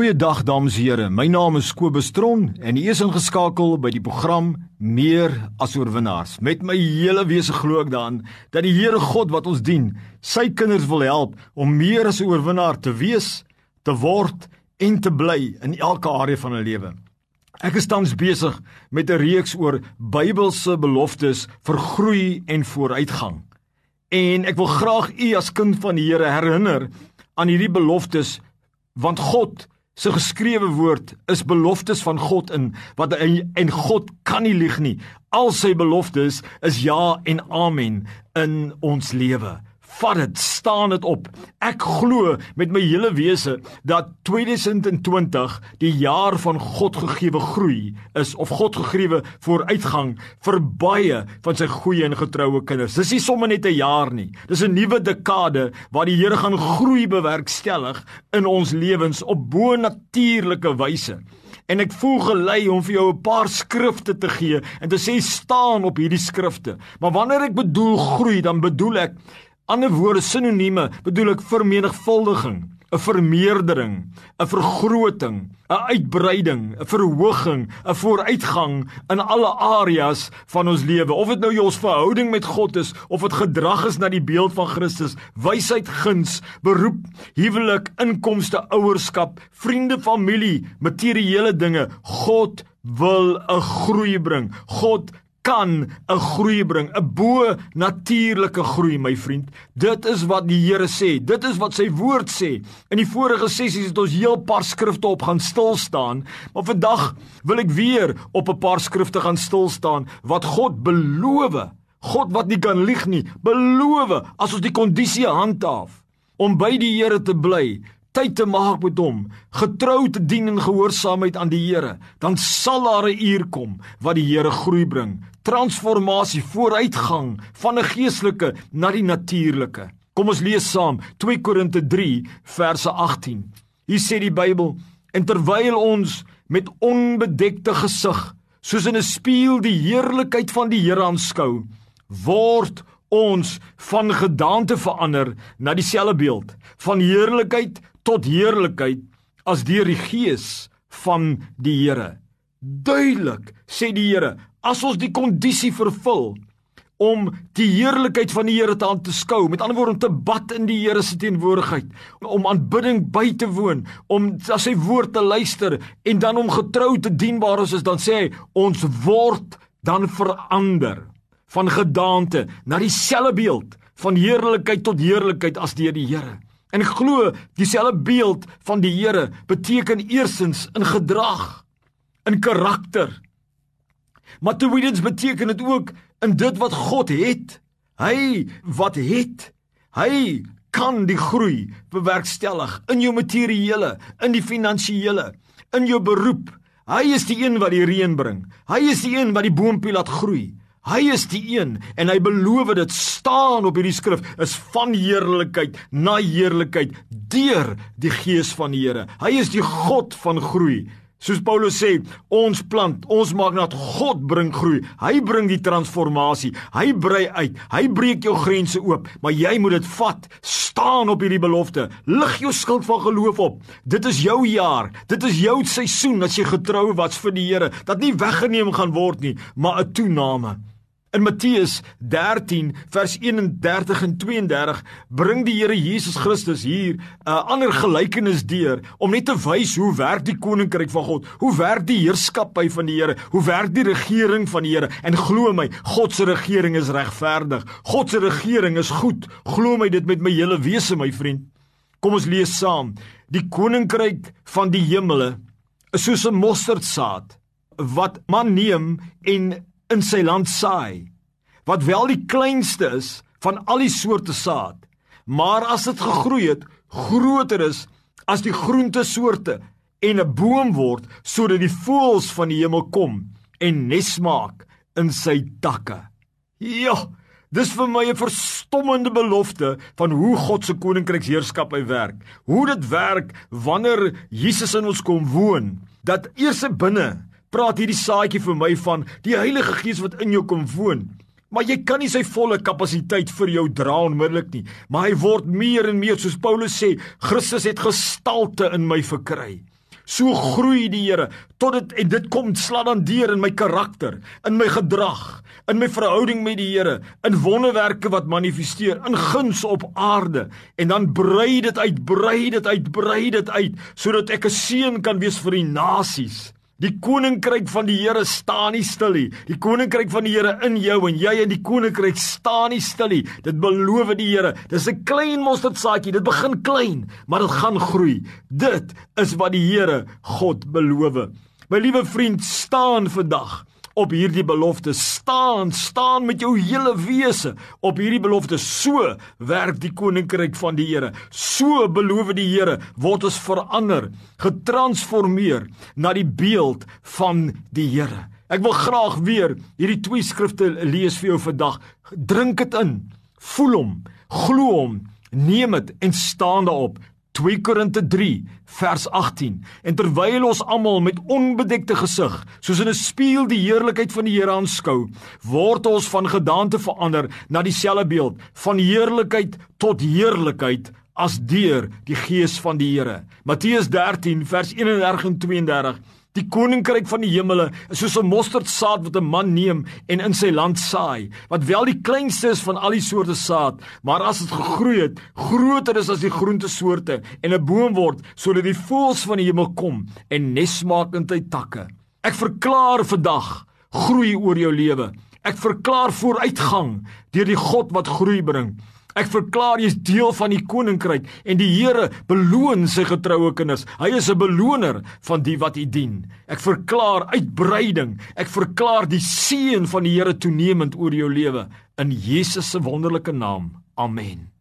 Goeiedag dames en here. My naam is Kobus Tron en u is ingeskakel by die program Meer as oorwinnaars. Met my hele wese glo ek daaraan dat die Here God wat ons dien, sy kinders wil help om meer as 'n oorwinnaar te wees, te word en te bly in elke area van hulle lewe. Ek is tans besig met 'n reeks oor Bybelse beloftes vir groei en vooruitgang. En ek wil graag u as kind van die Here herinner aan hierdie beloftes want God se geskrewe woord is beloftes van God in wat hy, en God kan nie lieg nie. Al sy beloftes is ja en amen in ons lewe. Vat dit, staan dit op. Ek glo met my hele wese dat 2020 die jaar van God gegeewe groei is of God gegeewe vooruitgang vir baie van sy goeie en getroue kinders. Dis nie sommer net 'n jaar nie. Dis 'n nuwe dekade waar die Here gaan groei bewerkstellig in ons lewens op bo-natuurlike wyse. En ek voel gelei om vir jou 'n paar skrifte te gee en te sê staan op hierdie skrifte. Maar wanneer ek bedoel groei, dan bedoel ek Ander woorde sinonieme bedoel ek vermenigvuldiging, 'n vermeerdering, 'n vergroting, 'n uitbreiding, 'n verhoging, 'n vooruitgang in alle areas van ons lewe. Of dit nou jou verhouding met God is of dit gedrag is na die beeld van Christus, wysheid, guns, beroep, huwelik, inkomste, ouerskap, vriende, familie, materiële dinge, God wil 'n groei bring. God kan 'n groei bring, 'n bo natuurlike groei, my vriend. Dit is wat die Here sê. Dit is wat sy woord sê. In die vorige sessies het ons heel paar skrifte op gaan stil staan, maar vandag wil ek weer op 'n paar skrifte gaan stil staan wat God beloof. God wat nie kan lieg nie, beloof as ons die kondisie handhaaf om by die Here te bly, tyd te maak met hom, getrou te dien in gehoorsaamheid aan die Here, dan sal daar 'n uur kom wat die Here groei bring, transformasie, vooruitgang van 'n geestelike na die natuurlike. Kom ons lees saam 2 Korinte 3 verse 18. Hier sê die Bybel: "En terwyl ons met onbedekte gesig, soos in 'n spieël die heerlikheid van die Here aanskou, word ons van gedaante verander na dieselfde beeld, van heerlikheid tot heerlikheid as deur die gees van die Here. Duidelik sê die Here, as ons die kondisie vervul om die heerlikheid van die Here te aan te skou, met ander woorde om te bad in die Here se teenwoordigheid, om aanbidding by te woon, om as sy woord te luister en dan om getrou te dien waar ons is, dan sê hy ons word dan verander van gedaante na dieselfde beeld van heerlikheid tot heerlikheid as deur die Here. En glo dieselfde beeld van die Here beteken eersins in gedrag, in karakter. Maar tweedens beteken dit ook in dit wat God het. Hy wat het, hy kan die groei bewerkstellig in jou materiële, in die finansiële, in jou beroep. Hy is die een wat die reën bring. Hy is die een wat die boontjie laat groei. Hy is die een en hy beloof dit staan op hierdie skrif is van heerlikheid na heerlikheid deur die gees van die Here. Hy is die God van groei. Soos Paulus sê, ons plant, ons maak dat God bring groei. Hy bring die transformasie. Hy brei uit. Hy breek jou grense oop, maar jy moet dit vat. Staan op hierdie belofte. Lig jou skild van geloof op. Dit is jou jaar. Dit is jou seisoen as jy getrou was vir die Here. Dat nie weggeneem gaan word nie, maar 'n toename. In Matteus 13 vers 31 en 32 bring die Here Jesus Christus hier 'n uh, ander gelykenis deur om net te wys hoe werk die koninkryk van God, hoe werk die heerskappy van die Here, hoe werk die regering van die Here. En glo my, God se regering is regverdig. God se regering is goed. Glo my dit met my hele wese, my vriend. Kom ons lees saam. Die koninkryk van die hemele is soos 'n mosterdsaad wat man neem en in sy land saai wat wel die kleinste is van al die soorte saad maar as dit gegroei het groter is as die groente soorte en 'n boom word sodat die voëls van die hemel kom en nes maak in sy takke. Ja dis vir my 'n verstommende belofte van hoe God se koninkryksheerskap hy werk hoe dit werk wanneer Jesus in ons kom woon dat eers binne praat hierdie saadjie vir my van die Heilige Gees wat in jou kom woon. Maar jy kan nie sy volle kapasiteit vir jou dra onmiddellik nie, maar hy word meer en meer soos Paulus sê, Christus het gestalte in my verkry. So groei die Here tot dit en dit kom slaan dan deur in my karakter, in my gedrag, in my verhouding met die Here, in wonderwerke wat manifesteer, in guns op aarde en dan brei dit uit, brei dit uit, brei dit uit sodat ek 'n seën kan wees vir die nasies. Die koninkryk van die Here staan nie stil nie. Die koninkryk van die Here in jou en jy in die koninkryk staan nie stil nie. Dit beloof die Here. Dis 'n klein mosterdsaadjie. Dit begin klein, maar dit gaan groei. Dit is wat die Here God beloof. My liewe vriend, staan vandag op hierdie belofte staan staan met jou hele wese op hierdie belofte. So werk die koninkryk van die Here. So beloof die Here word ons verander getransformeer na die beeld van die Here. Ek wil graag weer hierdie twee skrifte lees vir jou vandag. Drink dit in voel hom glo hom neem dit en staan daarop 2 Korinte 3 vers 18 En terwyl ons almal met onbedekte gesig soos in 'n spieël die heerlikheid van die Here aanskou, word ons van gedaante verander na dieselfde beeld, van heerlikheid tot heerlikheid as deur die Gees van die Here. Matteus 13 vers 31 en 32 Die koninkryk van die hemele is soos 'n mosterdsaad wat 'n man neem en in sy land saai, wat wel die kleinste is van al die soorte saad, maar as dit gegroei het, groter is as die groentesoorte en 'n boom word sodat die voëls van die hemel kom en nes maak in sy takke. Ek verklaar vandag groei oor jou lewe. Ek verklaar vooruitgang deur die God wat groei bring. Ek verklaar jy's deel van die koninkryk en die Here beloon sy getroue kinders. Hy is 'n beloner van die wat U dien. Ek verklaar uitbreiding. Ek verklaar die seën van die Here toenemend oor jou lewe in Jesus se wonderlike naam. Amen.